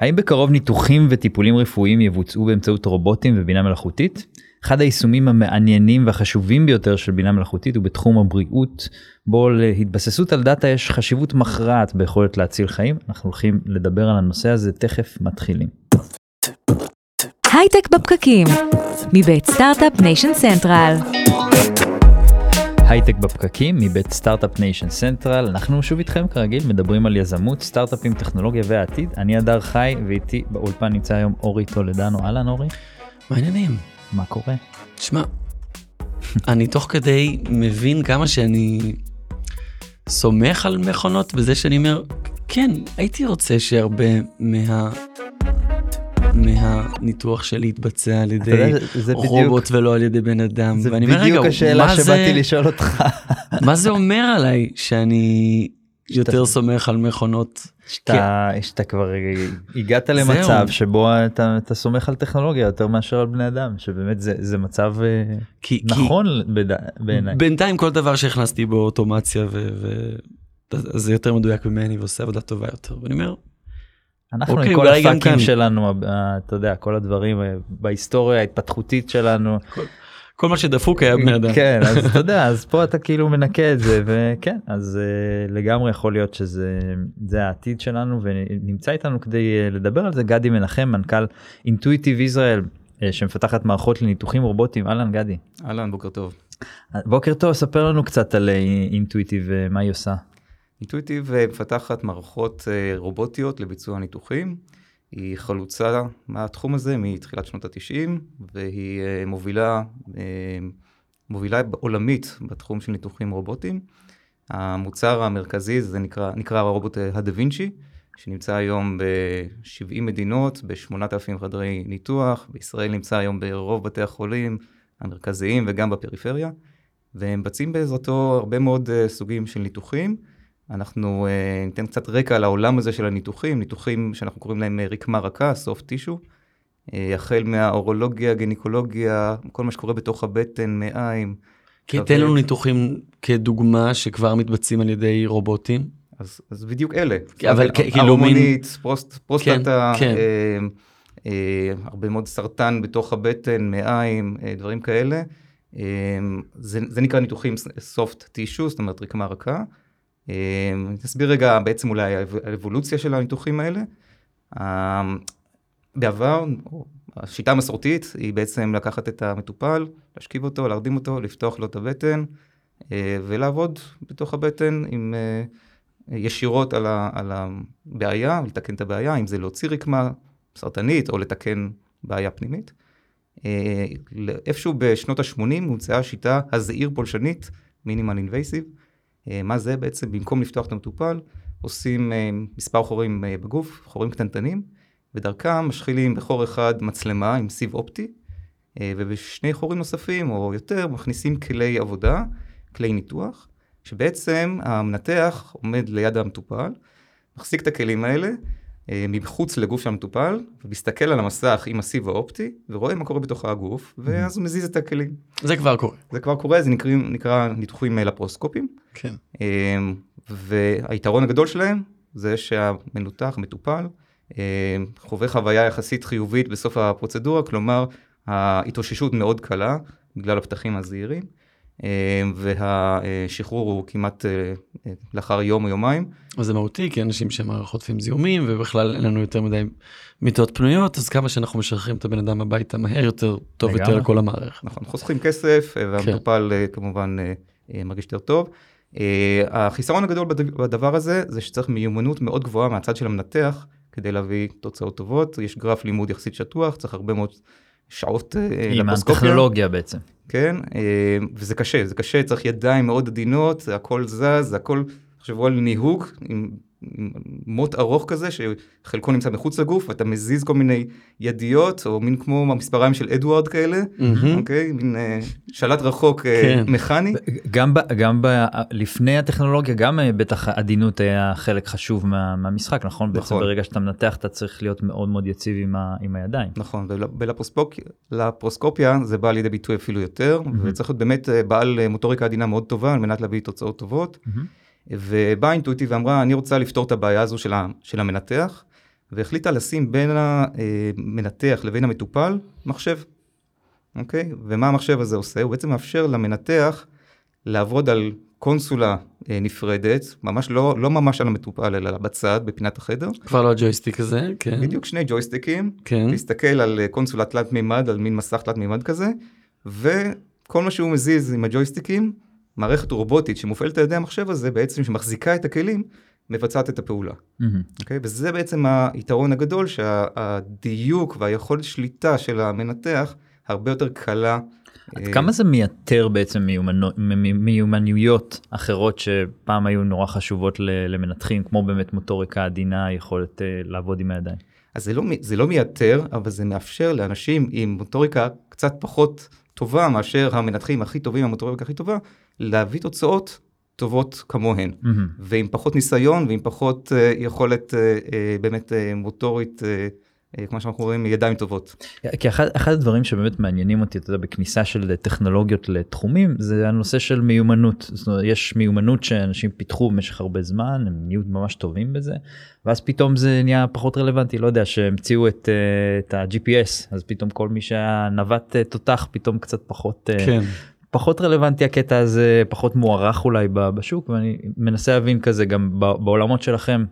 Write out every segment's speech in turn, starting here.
האם בקרוב ניתוחים וטיפולים רפואיים יבוצעו באמצעות רובוטים ובינה מלאכותית? אחד היישומים המעניינים והחשובים ביותר של בינה מלאכותית הוא בתחום הבריאות, בו להתבססות על דאטה יש חשיבות מכרעת ביכולת להציל חיים. אנחנו הולכים לדבר על הנושא הזה, תכף מתחילים. הייטק בפקקים, מבית Start-Up Nation Central. הייטק בפקקים מבית Start-Up Nation Central אנחנו שוב איתכם כרגיל מדברים על יזמות סטארט-אפים טכנולוגיה והעתיד אני הדר חי ואיתי באולפן נמצא היום אורי טולדנו אהלן אורי. מה העניינים? מה קורה? תשמע, אני תוך כדי מבין כמה שאני סומך על מכונות בזה שאני אומר כן הייתי רוצה שהרבה מה... מהניתוח שלי יתבצע על ידי רובוט ולא על ידי בן אדם. זה בדיוק השאלה שבאתי לשאול אותך. מה זה אומר עליי שאני יותר סומך על מכונות? שאתה, כבר הגעת. למצב שבו אתה, סומך על טכנולוגיה יותר מאשר על בני אדם שבאמת זה, זה מצב אה, נכון בעיניי. בינתיים כל דבר שהכנסתי בו אוטומציה ו... זה יותר מדויק ממני ועושה עבודה טובה יותר ואני אומר אנחנו אוקיי, עם כל הפאקים כאן. שלנו ה- אתה יודע כל הדברים אה, בהיסטוריה ההתפתחותית שלנו כל מה שדפוק היה בני אדם. כן אז אתה יודע אז פה אתה כאילו מנקה את זה וכן אז uh, לגמרי יכול להיות שזה זה העתיד שלנו ונמצא איתנו כדי לדבר על זה גדי מנחם מנכ"ל אינטואיטיב ישראל uh, שמפתחת מערכות לניתוחים רובוטיים אהלן גדי. אהלן, בוקר טוב. בוקר טוב ספר לנו קצת על אינטואיטיב ומה היא עושה. אינטואיטיב אה, מפתחת מערכות אה, רובוטיות לביצוע ניתוחים. היא חלוצה מהתחום הזה מתחילת שנות ה-90, והיא אה, מובילה, מובילה עולמית בתחום של ניתוחים רובוטיים. המוצר המרכזי זה נקרא, נקרא הרובוט הדה וינצ'י, שנמצא היום ב-70 מדינות, ב-8,000 חדרי ניתוח, בישראל נמצא היום ברוב בתי החולים המרכזיים וגם בפריפריה, והם מבצעים בעזרתו הרבה מאוד סוגים של ניתוחים. אנחנו uh, ניתן קצת רקע על העולם הזה של הניתוחים, ניתוחים שאנחנו קוראים להם אה, רקמה רכה, soft tissue, uh, החל מהאורולוגיה, גינקולוגיה, כל מה שקורה בתוך הבטן, מעיים. כבד. תן לנו ניתוחים כדוגמה שכבר מתבצעים על ידי רובוטים. אז, אז בדיוק אלה. אבל כאילו הרמונית, פרוסט, פרוסטטה, כן. אה, אה, הרבה מאוד סרטן בתוך הבטן, מעיים, אה, דברים כאלה. אה, זה, זה נקרא ניתוחים soft tissue, זאת אומרת רקמה רכה. אני אסביר רגע בעצם אולי האב- האבולוציה של הניתוחים האלה. אה, בעבר, השיטה המסורתית היא בעצם לקחת את המטופל, להשכיב אותו, להרדים אותו, לפתוח לו את הבטן אה, ולעבוד בתוך הבטן עם... אה, ישירות על, ה, על הבעיה, לתקן את הבעיה, אם זה להוציא רקמה סרטנית או לתקן בעיה פנימית. אה, איפשהו בשנות ה-80 הומצאה השיטה הזעיר פולשנית, מינימל אינבייסיב. מה זה בעצם? במקום לפתוח את המטופל, עושים אה, מספר חורים אה, בגוף, חורים קטנטנים, ודרכם משחילים בחור אחד מצלמה עם סיב אופטי, אה, ובשני חורים נוספים או יותר מכניסים כלי עבודה, כלי ניתוח. שבעצם המנתח עומד ליד המטופל, מחזיק את הכלים האלה אה, מחוץ לגוף של המטופל, ומסתכל על המסך עם הסיב האופטי, ורואה מה קורה בתוך הגוף, ואז הוא מזיז את הכלים. זה כבר קורה. זה כבר קורה, זה נקרא, נקרא ניתוחים אה, לפרוסקופיים, כן. אה, והיתרון הגדול שלהם זה שהמנותח, המטופל, אה, חווה חוויה יחסית חיובית בסוף הפרוצדורה, כלומר ההתאוששות מאוד קלה בגלל הפתחים הזעירים. אה, והשחרור הוא כמעט אה, אה, לאחר יום או יומיים. אז זה מהותי כי אנשים שם חוטפים זיהומים ובכלל אין לנו יותר מדי מיטות פנויות אז כמה שאנחנו משחררים את הבן אדם הביתה מהר יותר טוב יותר. לכל המערכת. נכון, חוסכים כסף, אה, והמטופל אה, כמובן מרגיש יותר טוב. החיסרון הגדול בד- בדבר הזה, זה שצריך מיומנות מאוד גבוהה מהצד של המנתח, כדי להביא תוצאות טובות. יש גרף לימוד יחסית שטוח, צריך הרבה מאוד שעות אה, עם לפרוסקופיה. הטכנולוגיה בעצם. כן, אה, וזה קשה, זה קשה, צריך ידיים מאוד עדינות, הכל זז, הכל, תחשבו על ניהוג עם, מוט ארוך כזה, שחלקו נמצא מחוץ לגוף, ואתה מזיז כל מיני ידיות, או מין כמו המספריים של אדוארד כאלה. אוקיי? מין אה, שלט רחוק אה, כן. מכני. גם, ב, גם ב, לפני הטכנולוגיה גם אה, בטח עדינות היה חלק חשוב מה, מהמשחק נכון? בעצם נכון. ברגע שאתה מנתח אתה צריך להיות מאוד מאוד יציב עם, ה, עם הידיים. נכון, ולפרוסקופיה זה בא לידי ביטוי אפילו יותר, וצריך להיות באמת בעל מוטוריקה עדינה מאוד טובה על מנת להביא תוצאות טובות. ובאה אינטואיטיב ואמרה, אני רוצה לפתור את הבעיה הזו של, ה, של המנתח, והחליטה לשים בין המנתח לבין המטופל מחשב, אוקיי? ומה המחשב הזה עושה? הוא בעצם מאפשר למנתח לעבוד על קונסולה אה, נפרדת, ממש לא, לא ממש על המטופל, אלא בצד, בפינת החדר. כבר לא הג'ויסטיק הזה, כן. בדיוק שני ג'ויסטיקים, כן. להסתכל על אה, קונסולה תלת מימד, על מין מסך תלת מימד כזה, וכל מה שהוא מזיז עם הג'ויסטיקים, מערכת רובוטית שמופעלת על ידי המחשב הזה, בעצם שמחזיקה את הכלים, מבצעת את הפעולה. מהמם. אוקיי? וזה בעצם היתרון הגדול, שהדיוק והיכולת שליטה של המנתח הרבה יותר קלה. עד אה, כמה זה מייתר בעצם מיומנו- מיומנויות אחרות שפעם היו נורא חשובות למנתחים כמו באמת מוטוריקה עדינה יכולת אה, לעבוד עם הידיים. אז זה לא, זה לא מייתר, אבל זה מאפשר לאנשים עם מוטוריקה קצת פחות טובה מאשר המנתחים הכי טובים, המוטוריקה הכי טובה, להביא תוצאות טובות כמוהן. מהמם. ועם פחות ניסיון ועם פחות uh, יכולת uh, uh, באמת uh, מוטורית, uh, כמו שאנחנו רואים, ידיים טובות. כי אחד, אחד הדברים שבאמת מעניינים אותי אתה יודע, בכניסה של טכנולוגיות לתחומים זה הנושא של מיומנות. זאת אומרת, יש מיומנות שאנשים פיתחו במשך הרבה זמן הם נהיו ממש טובים בזה ואז פתאום זה נהיה פחות רלוונטי לא יודע שהמציאו את, אה, את ה-GPS אז פתאום כל מי שהיה נווט אה, תותח פתאום קצת פחות אה, כן. פחות רלוונטי הקטע הזה פחות מוערך אולי בשוק ואני מנסה להבין כזה גם ב- בעולמות שלכם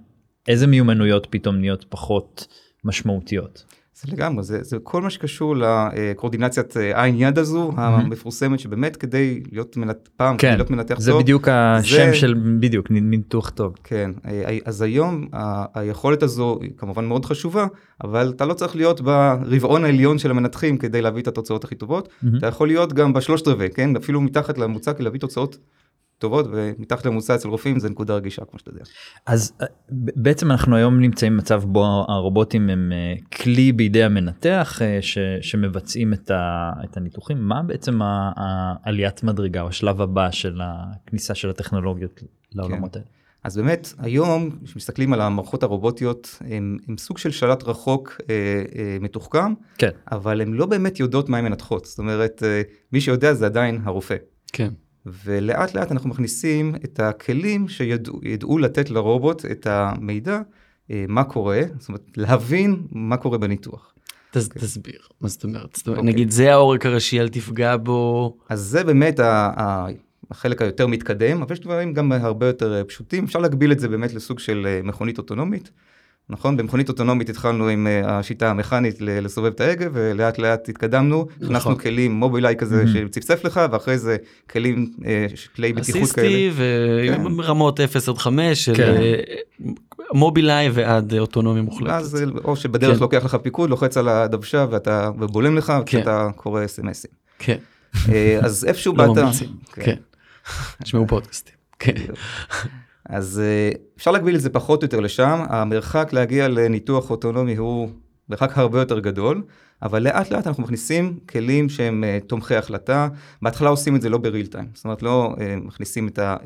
איזה מיומנויות פתאום נהיות פחות משמעותיות. זה לגמרי, זה, זה כל מה שקשור לקואורדינציית אה, עין יד הזו, המפורסמת, שבאמת כדי להיות מנתח, פעם, כדי כן להיות מנתח זה טוב, בדיוק השם זה- של בדיוק ניתוח טוב. כן, אה, אז היום ה- היכולת הזו היא כמובן מאוד חשובה, אבל אתה לא צריך להיות ברבעון העליון של המנתחים כדי להביא את התוצאות הכי טובות, מהמם. אתה יכול להיות גם בשלושת רבעי, כן, אפילו מתחת לממוצע כדי להביא תוצאות טובות, ומתחת לממוצע אצל רופאים זה נקודה רגישה, כמו שאתה יודע. אז אה, בעצם אנחנו היום נמצאים במצב בו הרובוטים הם אה, כלי בידי המנתח אה, ש, שמבצעים את, ה, את הניתוחים מה בעצם העליית מדרגה או השלב הבא של הכניסה של הטכנולוגיות לעולמות האלה. אז באמת, היום, כשמסתכלים על המערכות הרובוטיות, הם, הם סוג של שלט רחוק אה, אה, מתוחכם, כן. אבל הן לא באמת יודעות מה הן מנתחות. זאת אומרת, אה, מי שיודע זה עדיין הרופא. כן. ולאט לאט אנחנו מכניסים את הכלים שידעו ידעו לתת לרובוט את המידע, אה, מה קורה, זאת אומרת, להבין מה קורה בניתוח. תס, תסביר, מה זאת אומרת? זאת אומרת, אוקיי. נגיד זה העורק הראשי, אל תפגע בו. אז זה באמת ה- ה- החלק היותר מתקדם, אבל יש דברים גם הרבה יותר אה, פשוטים. אפשר להגביל את זה באמת לסוג של אה, מכונית אוטונומית. נכון? במכונית אוטונומית התחלנו עם אה, השיטה המכנית לסובב את ההגה, ולאט לאט התקדמנו, הכנסנו נכון. כלים מובילאיי כזה Mhm. שצפצף לך, ואחרי זה כלים, אה, כלי בטיחות כאלה. אסיסטי כן. ורמות 0 עד 5 של כן. אה, מובילאיי ועד אוטונומיה מוחלטת. ואז אה, או שבדרך כן. לוקח לך פיקוד, לוחץ על הדוושה ואתה, ובולם לך, כן. ואתה קורא אס.אם.אסים. כן, אז איפשהו לא באת... ממליצים. כן. תשמעו פודקאסטים. כן. אז אה, אפשר להגביל את זה פחות או יותר לשם, המרחק להגיע לניתוח אוטונומי הוא מרחק הרבה יותר גדול, אבל לאט לאט אנחנו מכניסים כלים שהם אה, תומכי החלטה, בהתחלה עושים את זה לא ב real time, זאת אומרת לא אה, מכניסים את ה...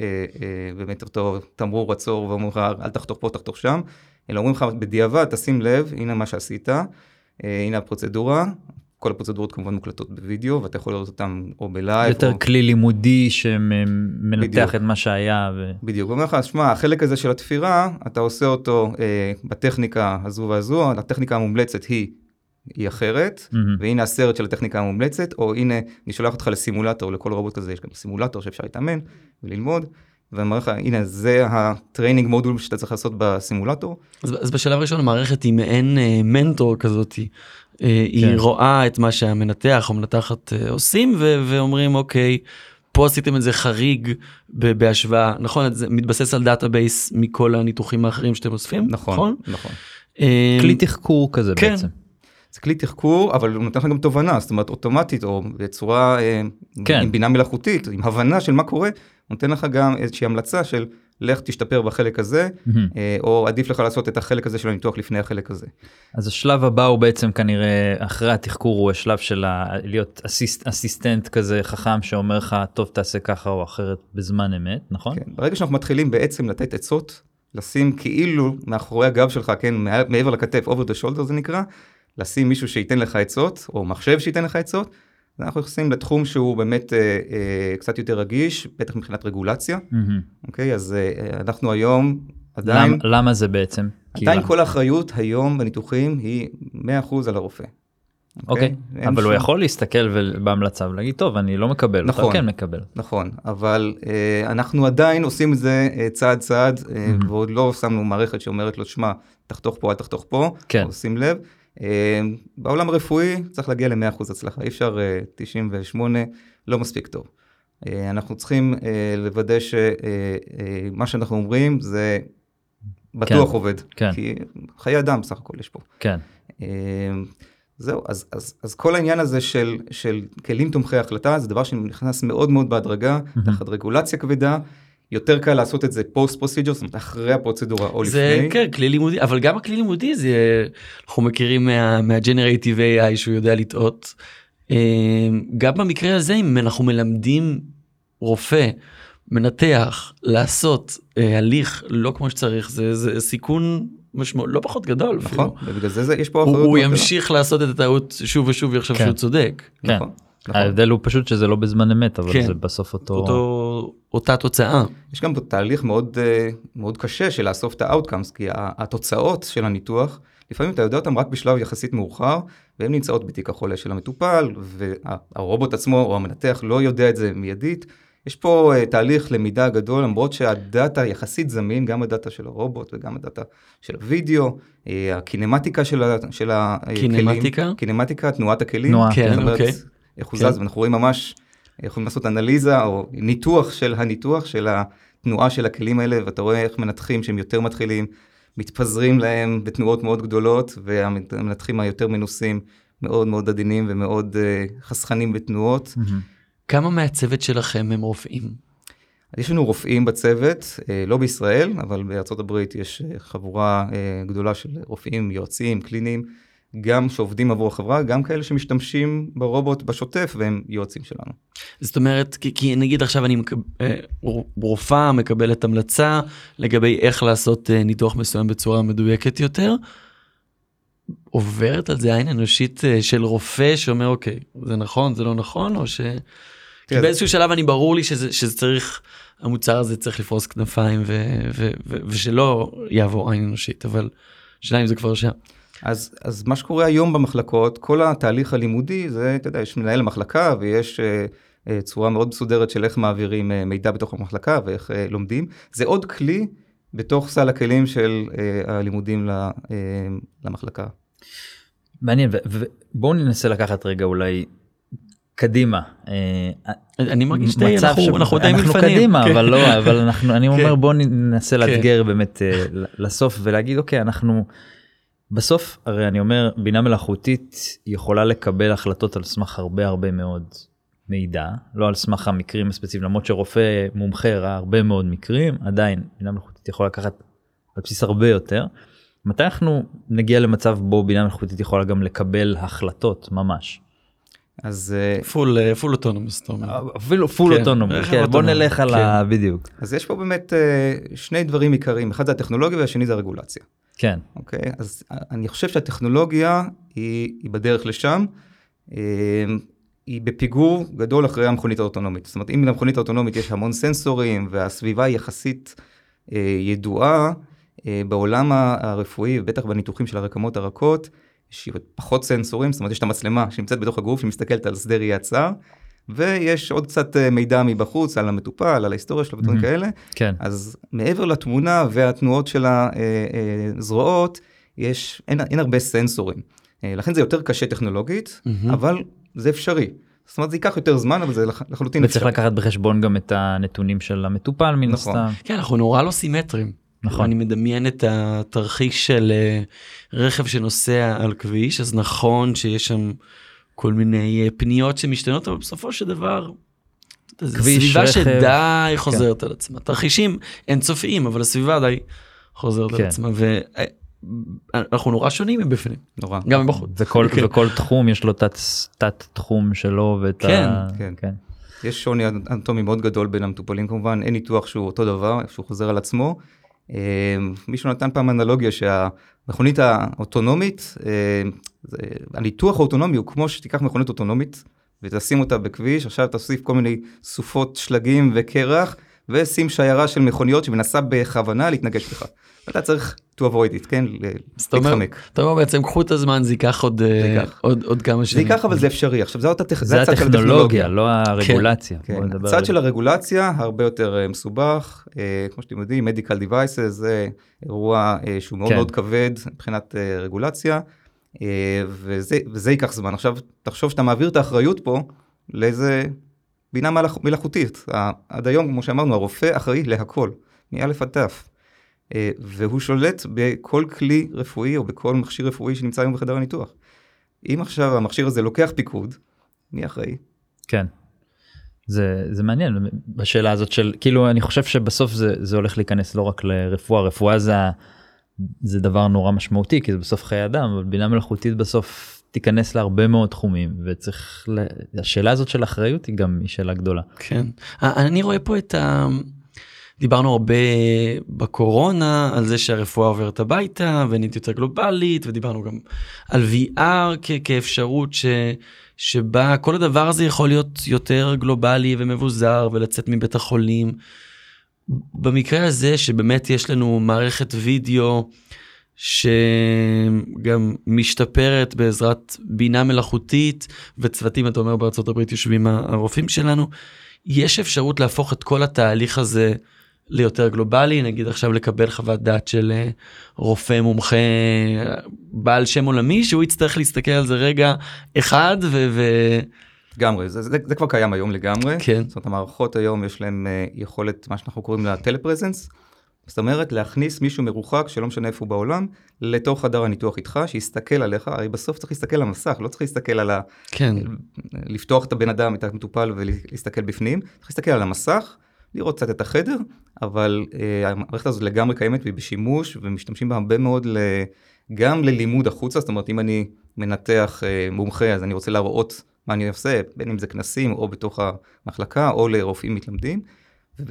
באמת אותו תמרור עצור ואומרים לך אל תחתוך פה, תחתוך שם, אלא אומרים לך בדיעבד תשים לב, הנה מה שעשית, הנה הפרוצדורה. כל הפרוצדורות כמובן מוקלטות בווידאו ואתה יכול לראות אותם או ב live. יותר או... כלי לימודי שמנתח בדיוק. את מה שהיה. ו... בדיוק, הוא אומר לך, שמע, החלק הזה של התפירה, אתה עושה אותו אה, בטכניקה הזו והזו, הטכניקה המומלצת היא, היא אחרת, מהמם. והנה הסרט של הטכניקה המומלצת, או הנה, אני שולח אותך לסימולטור, לכל רובוט כזה יש גם סימולטור שאפשר להתאמן וללמוד, ואני אומר לך, הנה, זה ה training module שאתה צריך לעשות בסימולטור. אז, אז בשלב הראשון המערכת היא מעין אה, מנטור כזאת, אה, היא כן. רואה את מה שהמנתח או מנתחת אה, עושים ו- ואומרים אוקיי, פה עשיתם את זה חריג ב- בהשוואה, נכון? זה מתבסס על database מכל הניתוחים האחרים שאתם אוספים, נכון, נכון. אה, כלי תחקור כזה כן. בעצם. זה כלי תחקור, אבל הוא נותן לך גם תובנה, זאת אומרת אוטומטית או בצורה, אה, כן. עם בינה מלאכותית, עם הבנה של מה קורה, נותן לך גם איזושהי המלצה של לך תשתפר בחלק הזה. אה, או עדיף לך לעשות את החלק הזה של הניתוח לפני החלק הזה. אז השלב הבא הוא בעצם כנראה אחרי התחקור הוא השלב של ה... להיות אסיסט, אסיסטנט כזה חכם שאומר לך טוב תעשה ככה או אחרת בזמן אמת נכון? כן. ברגע שאנחנו מתחילים בעצם לתת עצות, לשים כאילו מאחורי הגב שלך, כן, מעבר לכתף, over the shoulder זה נקרא, לשים מישהו שייתן לך עצות, או מחשב שייתן לך עצות, אז אנחנו נכנסים לתחום שהוא באמת אה, אה, קצת יותר רגיש, בטח מבחינת רגולציה, מהמם. אוקיי? אז אה, אנחנו היום עדיין... למ, למה זה בעצם? עדיין כאילו- כל האחריות היום בניתוחים היא 100% על הרופא. אוקיי, אין אבל הוא שום- יכול להסתכל ול- בהמלצה ולהגיד טוב אני לא מקבל, אתה נכון. כן מקבל. נכון, אבל אה, אנחנו עדיין עושים את זה אה, צעד צעד, אה, Mhm. ועוד לא שמנו מערכת שאומרת לו, שמע, תחתוך פה, אל תחתוך פה, כן. שים לב. אה, בעולם הרפואי צריך להגיע ל-100% הצלחה, אי אפשר אה, 98, לא מספיק טוב. אה, אנחנו צריכים אה, לוודא שמה שאנחנו אומרים זה בטוח כן, עובד, כן. כי חיי אדם בסך הכל יש פה. כן, אה, זהו, אז, אז, אז כל העניין הזה של, של כלים תומכי החלטה זה דבר שנכנס מאוד מאוד בהדרגה, תחת רגולציה כבדה, יותר קל לעשות את זה post procedure, זאת אומרת אחרי הפרוצדורה או זה לפני. כן כלי לימודי אבל גם הכלי לימודי זה אנחנו מכירים מה- מה- generative AI שהוא יודע לטעות. אה, גם במקרה הזה אם אנחנו מלמדים רופא מנתח לעשות אה, הליך לא כמו שצריך זה, זה סיכון משמעותי לא פחות גדול נכון, אפילו. ובגלל זה, זה יש פה הוא, אחריות. הוא גדולה. ימשיך לעשות את הטעות שוב ושוב ויחשוב כן. שהוא צודק. כן. נכון. ההבדל הוא פשוט שזה לא בזמן אמת אבל כן. זה בסוף אותו, אותו אותה תוצאה. יש גם פה תהליך מאוד, אה, מאוד קשה של לאסוף את ה-outcomes, כי התוצאות של הניתוח, לפעמים אתה יודע אותם רק בשלב יחסית מאוחר, והן נמצאות בתיק החולה של המטופל, והרובוט עצמו או המנתח לא יודע את זה מיידית. יש פה uh, תהליך למידה גדול, למרות שהדאטה יחסית זמין, גם הדאטה של הרובוט וגם הדאטה של הווידאו, uh, הקינמטיקה של, ה, של הכלים. קינמטיקה? קינמטיקה, תנועת הכלים. תנועה, כן, אוקיי. איך הוא כן. זז, ואנחנו רואים ממש, יכולים לעשות אנליזה או ניתוח של הניתוח של התנועה של הכלים האלה, ואתה רואה איך מנתחים שהם יותר מתחילים, מתפזרים להם בתנועות מאוד גדולות, והמנתחים היותר מנוסים מאוד מאוד עדינים ומאוד uh, חסכנים בתנועות. כמה מהצוות שלכם הם רופאים? יש לנו רופאים בצוות, אה, לא בישראל, אבל בארצות הברית יש אה, חבורה גדולה של רופאים, יועצים, קליניים, גם שעובדים עבור החברה, גם כאלה שמשתמשים ברובוט בשוטף והם יועצים שלנו. זאת אומרת כי, כי נגיד עכשיו אני מקב... אה, רופאה מקבלת המלצה לגבי איך לעשות אה, ניתוח מסוים בצורה מדויקת יותר. עוברת על זה עין אנושית אה, של רופא שאומר אוקיי זה נכון זה לא נכון או ש... כי תראה, באיזשהו שלב אני ברור לי שזה, שזה צריך המוצר הזה צריך לפרוס כנפיים ו, ו, ו, ושלא יעבור עין אנושית אבל שאלה אם זה כבר שם. אז, אז מה שקורה היום במחלקות, כל התהליך הלימודי, זה, אתה יודע, יש מנהל המחלקה ויש אה, אה, צורה מאוד מסודרת של איך מעבירים אה, מידע בתוך המחלקה ואיך אה, לומדים. זה עוד כלי בתוך סל הכלים של אה, הלימודים ל, אה, למחלקה. מעניין ו- ובואו ננסה לקחת רגע אולי קדימה. אני מרגיש די אנחנו, אנחנו די אנחנו מלפנים. קדימה כן. אבל לא אבל אנחנו אני אומר כן. בוא ננסה לאתגר באמת לסוף ולהגיד אוקיי אנחנו בסוף הרי אני אומר בינה מלאכותית יכולה לקבל החלטות על סמך הרבה הרבה מאוד מידע לא על סמך המקרים הספציפיים למרות שרופא מומחה ראה הרבה מאוד מקרים עדיין בינה מלאכותית יכולה לקחת על בסיס הרבה יותר. מתי אנחנו נגיע למצב בו בינה מלאכותית יכולה גם לקבל החלטות ממש. אז, אה, full אה, full autonomous אתה אומר. אפילו full כן, אוטונומי, רכב כן, בוא נלך על כן. ה... בדיוק. אז יש פה באמת אה, שני דברים עיקריים, אחד זה הטכנולוגיה והשני זה הרגולציה. כן, אוקיי? אז אני חושב שהטכנולוגיה היא, היא בדרך לשם. אה, היא בפיגור גדול אחרי המכונית האוטונומית. זאת אומרת, אם למכונית האוטונומית יש המון סנסורים והסביבה היא יחסית אה, ידועה, אה, בעולם הרפואי, ובטח בניתוחים של הרקמות הרכות, יש פחות סנסורים, זאת אומרת, יש את המצלמה שנמצאת בתוך הגוף, שמסתכלת על שדה ראייה צר, ויש עוד קצת אה, מידע מבחוץ על המטופל, על ההיסטוריה שלו ודברים מהמם. כאלה. כן, אז מעבר לתמונה והתנועות של הזרועות, יש, אין, אין הרבה סנסורים. אה, לכן זה יותר קשה טכנולוגית, מהמם. אבל זה אפשרי. זאת אומרת, זה ייקח יותר זמן, אבל זה לח- לחלוטין וצריך. לקחת בחשבון גם את הנתונים של המטופל מן נכון. הסתם. כן אנחנו נורא לא סימטרים. נכון. אני מדמיין את התרחיש של אה, רכב שנוסע על כביש אז נכון שיש שם כל מיני אה, פניות שמשתנות אבל בסופו של דבר. זו כביש, סביבה רכב. שדי חוזרת על עצמה תרחישים אינסופיים אבל הסביבה די חוזרת כן. על עצמה ואנחנו נורא שונים מבפנים נורא. גם מבחוץ. וכל, כן. וכל תחום יש לו תת, תת תחום שלו ואת כן, ה... כן. כן. יש שוני אנטומי מאוד גדול בין המטופלים כמובן, אין ניתוח שהוא אותו דבר, שהוא חוזר על עצמו. אה, מישהו נתן פעם אנלוגיה שהמכונית האוטונומית, זה- הניתוח האוטונומי הוא כמו שתיקח מכונית אוטונומית ותשים אותה בכביש, עכשיו תוסיף כל מיני סופות שלגים וקרח, ושים שיירה של מכוניות שמנסה בכוונה להתנגש בך. אתה צריך to avoid it, כן? להתחמק. אתה אומר בעצם קחו את הזמן זה ייקח עוד אה. עוד עוד כמה זה שנים. ייקח אבל זה אפשרי. עכשיו זאת הטכ- זה הצד של הטכנולוגיה, לא הרגולציה. כן, נדבר הצד על של זה. הרגולציה הרבה יותר אה, מסובך, אה, כמו שאתם יודעים, medical devices זה אירוע אה, שהוא מאוד כן. מאוד כבד מבחינת אה, רגולציה, אה, וזה, וזה ייקח זמן. עכשיו, תחשוב שאתה מעביר את האחריות פה לאיזה בינה מלאכ, מלאכותית. עד היום, כמו שאמרנו, הרופא אחראי להכל, מאלף עד תף. אה, והוא שולט בכל כלי רפואי או בכל מכשיר רפואי שנמצא היום בחדר הניתוח. אם עכשיו המכשיר הזה לוקח פיקוד, מי אחראי? כן. זה, זה מעניין בשאלה הזאת של כאילו אני חושב שבסוף זה, זה הולך להיכנס לא רק לרפואה רפואה זה, זה דבר נורא משמעותי כי זה בסוף חיי אדם אבל בינה מלאכותית בסוף תיכנס להרבה מאוד תחומים וצריך. השאלה הזאת של אחריות היא גם היא שאלה גדולה. כן. אני רואה פה את ה... דיברנו הרבה בקורונה על זה שהרפואה עוברת הביתה ונהיית יותר גלובלית ודיברנו גם על VR כ- כאפשרות ש... שבה כל הדבר הזה יכול להיות יותר גלובלי ומבוזר ולצאת מבית החולים. במקרה הזה שבאמת יש לנו מערכת וידאו שגם משתפרת בעזרת בינה מלאכותית וצוותים אתה אומר בארצות הברית יושבים הרופאים שלנו יש אפשרות להפוך את כל התהליך הזה ליותר גלובלי נגיד עכשיו לקבל חוות דעת של אה, רופא מומחה אה, בעל שם עולמי שהוא יצטרך להסתכל על זה רגע אחד ו... ו... לגמרי, זה, זה, זה כבר קיים היום לגמרי. כן. זאת אומרת, המערכות היום יש להן uh, יכולת, מה שאנחנו קוראים לה טלפרזנס. זאת אומרת, להכניס מישהו מרוחק, שלא משנה איפה הוא בעולם, לתוך חדר הניתוח איתך, שיסתכל עליך, הרי בסוף צריך להסתכל על המסך, לא צריך להסתכל על ה... כן. לפתוח את הבן אדם, את המטופל ולהסתכל בפנים, צריך להסתכל על המסך, לראות קצת את החדר, אבל uh, המערכת הזאת לגמרי קיימת והיא בשימוש, ומשתמשים בה הרבה מאוד ל... גם ללימוד החוצה, זאת אומרת, אם אני מנתח uh, מומחה, אז אני רוצה להראות מה אני עושה, בין אם זה כנסים או בתוך המחלקה או לרופאים מתלמדים,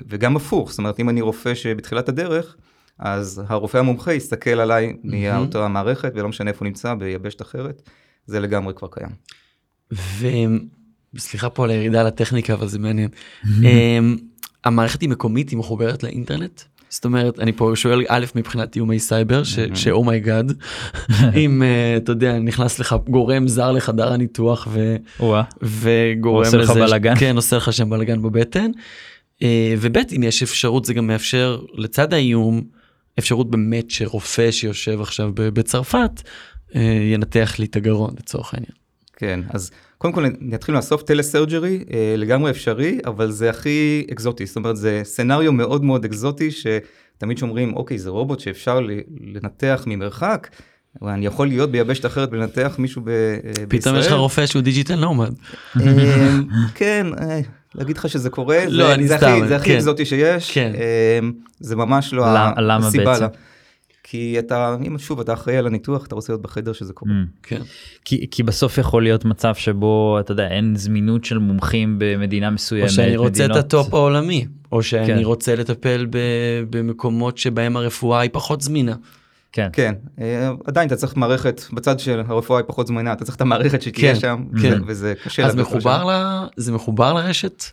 וגם הפוך, זאת אומרת, אם אני רופא שבתחילת הדרך, אז הרופא המומחה יסתכל עליי מאותה המערכת, ולא משנה איפה הוא נמצא, ביבשת אחרת, זה לגמרי כבר קיים. וסליחה פה על הירידה לטכניקה אבל זה מעניין. המערכת היא מקומית היא מחוברת לאינטרנט. זאת אומרת אני פה שואל א' מבחינת איומי סייבר ש oh my god אם אה, אתה יודע נכנס לך גורם זר לחדר הניתוח. וגורם עושה לך לזה, בלאגן. כן עושה לך שם בלאגן בבטן. אה, וב' אם יש אפשרות זה גם מאפשר לצד האיום אפשרות באמת שרופא שיושב עכשיו בצרפת אה, ינתח לי את הגרון לצורך העניין. כן, אז קודם כל נתחיל מהסוף, טלסרג'רי אה, לגמרי אפשרי, אבל זה הכי אקזוטי, זאת אומרת זה סצנריו מאוד מאוד אקזוטי, שתמיד שאומרים, אוקיי, זה רובוט שאפשר לנתח ממרחק, אני יכול להיות ביבשת אחרת ולנתח מישהו ב- בישראל. פתאום יש לך רופא שהוא digital nomad. כן, להגיד לך שזה קורה, לא, זה- אני זה סתם, הכי- זה הכי כן. אקזוטי שיש, כן. אה, זה ממש לא למה- הסיבה. בעצם? לה. כי אתה, אם שוב, אתה אחראי על הניתוח, אתה רוצה להיות בחדר שזה קורה. Mm. כן. כי, כי בסוף יכול להיות מצב שבו אתה יודע אין זמינות של מומחים במדינה מסוימת. או שאני רוצה את ה top העולמי, או שאני כן. רוצה לטפל ב- במקומות שבהם הרפואה היא פחות זמינה. כן. כן, אה, עדיין אתה צריך מערכת, בצד של הרפואה היא פחות זמינה, אתה צריך את המערכת שתהיה כן, שם, כן. וזה קשה. אז מחובר שם. ל... זה מחובר לרשת?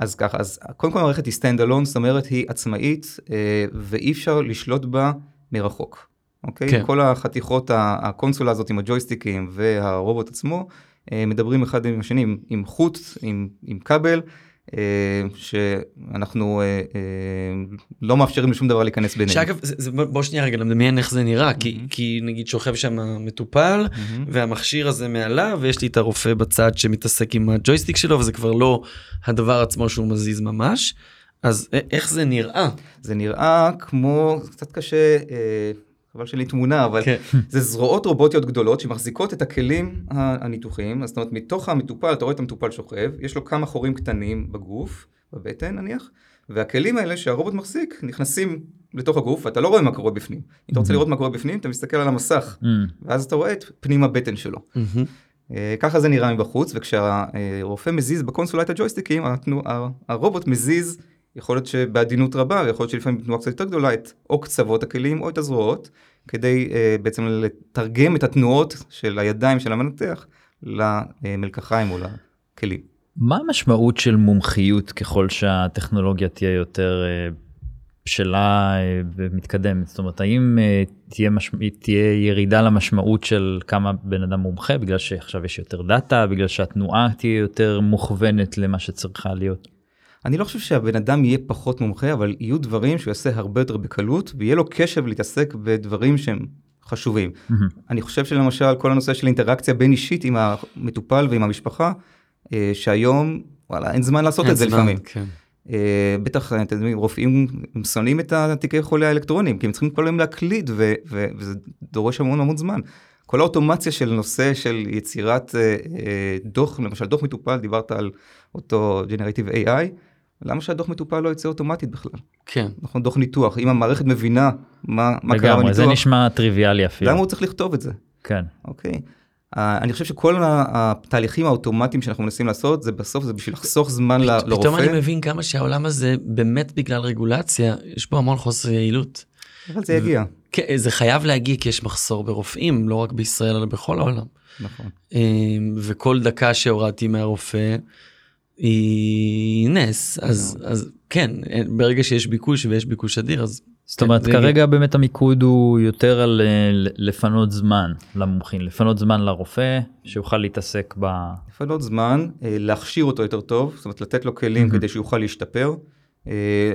אז ככה, אז קודם כל המערכת היא stand alone, זאת אומרת היא עצמאית, אה, ואי אפשר לשלוט בה מרחוק. אוקיי? כן. כל החתיכות, הקונסולה הזאת עם הג'ויסטיקים והרובוט עצמו, אה, מדברים אחד עם השני עם, עם חוט, עם, עם כבל, שאנחנו אה, אה, לא מאפשרים לשום דבר להיכנס ביניהם. שאגב, זה, זה, בוא שנייה רגע נדמיין איך זה נראה, כי, Mm-hmm. כי נגיד שוכב שם מטופל, מהמם. והמכשיר הזה מעליו, ויש לי את הרופא בצד שמתעסק עם הג'ויסטיק שלו, וזה כבר לא הדבר עצמו שהוא מזיז ממש. אז איך זה נראה? זה נראה כמו, קצת קשה, אה, חבל שלי תמונה, אבל כן. זה זרועות רובוטיות גדולות שמחזיקות את הכלים הניתוחיים, אז זאת אומרת מתוך המטופל, אתה רואה את המטופל שוכב, יש לו כמה חורים קטנים בגוף, בבטן נניח, והכלים האלה שהרובוט מחזיק נכנסים לתוך הגוף, ואתה לא רואה מה קורה בפנים. אם אתה רוצה לראות מה קורה בפנים, אתה מסתכל על המסך, Mm. ואז אתה רואה את פנים הבטן שלו. מהמם. אה, ככה זה נראה מבחוץ, וכשהרופא מזיז בקונסולה את הג'ויסטיקים, הרובוט מזיז, יכול להיות שבעדינות רבה, ויכול להיות שלפעמים בתנועה קצת יותר גדולה, את או קצוות הכלים או את הזרועות, כדי אה, בעצם לתרגם את התנועות של הידיים של המנתח למלקחיים או לכלים. מה המשמעות של מומחיות ככל שהטכנולוגיה תהיה יותר אה, בשלה אה, ומתקדמת? זאת אומרת, האם אה, תהיה, מש... תהיה ירידה למשמעות של כמה בן אדם מומחה בגלל שעכשיו יש יותר דאטה, בגלל שהתנועה תהיה יותר מוכוונת למה שצריכה להיות? אני לא חושב שהבן אדם יהיה פחות מומחה, אבל יהיו דברים שהוא יעשה הרבה יותר בקלות, ויהיה לו קשב להתעסק בדברים שהם חשובים. Mm-hmm. אני חושב שלמשל כל הנושא של אינטראקציה בין אישית עם המטופל ועם המשפחה, אה, שהיום, וואלה, אין זמן לעשות את זה זמן, לפעמים. כן. אה, בטח, אתם יודעים, רופאים הם שונאים את התיקי חולה האלקטרונים, כי הם צריכים כל היום להקליד, ו- ו- וזה דורש המון המון זמן. כל האוטומציה של נושא של יצירת אה, אה, דוח, למשל דוח מטופל, דיברת על אותו Generative AI, למה שהדוח מטופל לא יצא אוטומטית בכלל? כן. נכון, דוח ניתוח, אם המערכת מבינה מה, מה קרה לגמרי, בניתוח, זה נשמע טריוויאלי אפילו. למה הוא צריך לכתוב את זה? כן. אוקיי. Uh, אני חושב שכל התהליכים האוטומטיים שאנחנו מנסים לעשות, זה בסוף זה בשביל לחסוך זמן ל- לרופא. פתאום אני מבין כמה שהעולם הזה באמת בגלל רגולציה, יש בו המון חוסר יעילות. אבל זה יגיע. כן, זה חייב להגיע כי יש מחסור ברופאים, לא רק בישראל אלא בכל העולם. נכון. אמ, וכל דקה שהורדתי מהרופא היא נס, אז, אז כן, ברגע שיש ביקוש ויש ביקוש אדיר, אז זאת אומרת זה- כרגע באמת המיקוד הוא יותר על אה, לפנות זמן למומחים, לפנות זמן לרופא שיוכל להתעסק ב... לפנות זמן, אה, להכשיר אותו יותר טוב, זאת אומרת לתת לו כלים כדי שיוכל להשתפר. אה,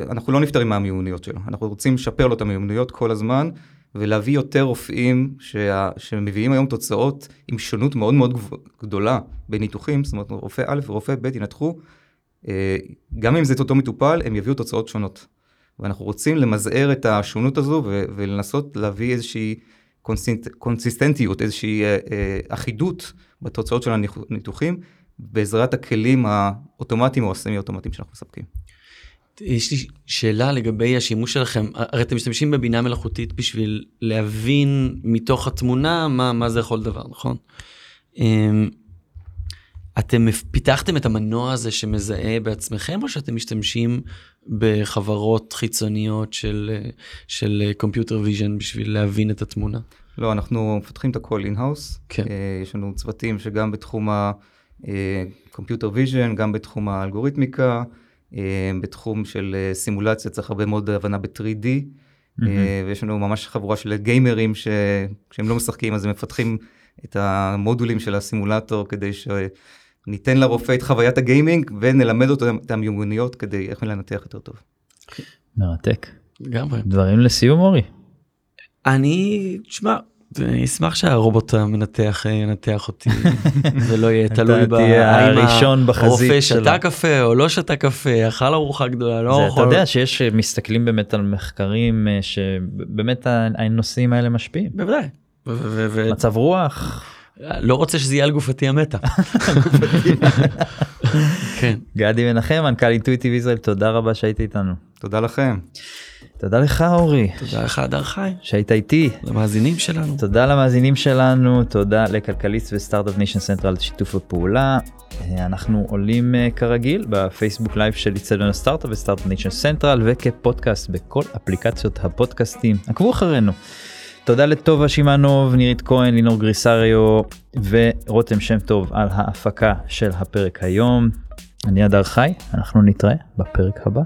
אנחנו לא נפטרים מהמיומנויות שלו, אנחנו רוצים לשפר לו את המיומנויות כל הזמן, ולהביא יותר רופאים שה, שמביאים היום תוצאות עם שונות מאוד מאוד גדולה בניתוחים, זאת אומרת רופא א' ורופא ב' ינתחו, אה, גם אם זה את אותו מטופל, הם יביאו תוצאות שונות. ואנחנו רוצים למזער את השונות הזו ו- ולנסות להביא איזושהי קונסיסט, קונסיסטנטיות, איזושהי אה, אה, אחידות בתוצאות של הניתוחים, בעזרת הכלים האוטומטיים או הסמי אוטומטיים שאנחנו מספקים. יש לי שאלה לגבי השימוש שלכם, הרי אתם משתמשים בבינה מלאכותית בשביל להבין מתוך התמונה מה, מה זה יכול דבר, נכון? אמ, אתם פיתחתם את המנוע הזה שמזהה בעצמכם, או שאתם משתמשים בחברות חיצוניות של, של Computer Vision בשביל להבין את התמונה? לא, אנחנו מפתחים את הכל in-house. כן. יש לנו צוותים שגם בתחום ה- Computer Vision, גם בתחום האלגוריתמיקה, אה, בתחום של אה, סימולציה צריך הרבה מאוד הבנה ב- 3D, אה, ויש לנו ממש חבורה של גיימרים שכשהם לא משחקים אז הם מפתחים את המודולים של הסימולטור כדי שניתן לרופא את חוויית הגיימינג ונלמד אותו את המיומנויות כדי איך לנתח יותר טוב. מרתק. לגמרי. דברים לסיום אורי. אני, תשמע, אני אשמח שהרובוט המנתח אה, ינתח אותי ולא יהיה תלוי תהיה בהאם הראשון בחזית הרופא שלו. שתה קפה או לא שתה קפה, אכל ארוחה גדולה, לא אוכל. אתה יודע שיש אה, מסתכלים באמת על מחקרים אה, שבאמת הנושאים האלה משפיעים. בוודאי. מצב רוח. לא רוצה שזה יהיה על גופתי המתה. כן. גדי מנחם מנכ"ל אינטואיטיב ישראל תודה רבה שהיית איתנו. תודה לכם. תודה לך אורי תודה לך הדר חי, שהיית איתי. למאזינים שלנו. תודה למאזינים שלנו, תודה לכלכליסט וסטארט-אפ ניישן סנטרל על שיתוף הפעולה. אה, אנחנו עולים אה, כרגיל בפייסבוק live של איצטדיון הסטארט-אפ וסטארט-אפ ניישן סנטרל וכפודקאסט בכל אפליקציות הפודקאסטים. עקבו אחרינו. תודה לטובה שמענוב, נירית כהן, לינור גריסריו ורותם שם טוב על ההפקה של הפרק היום. אני הדר חי, אנחנו נתראה בפרק הבא.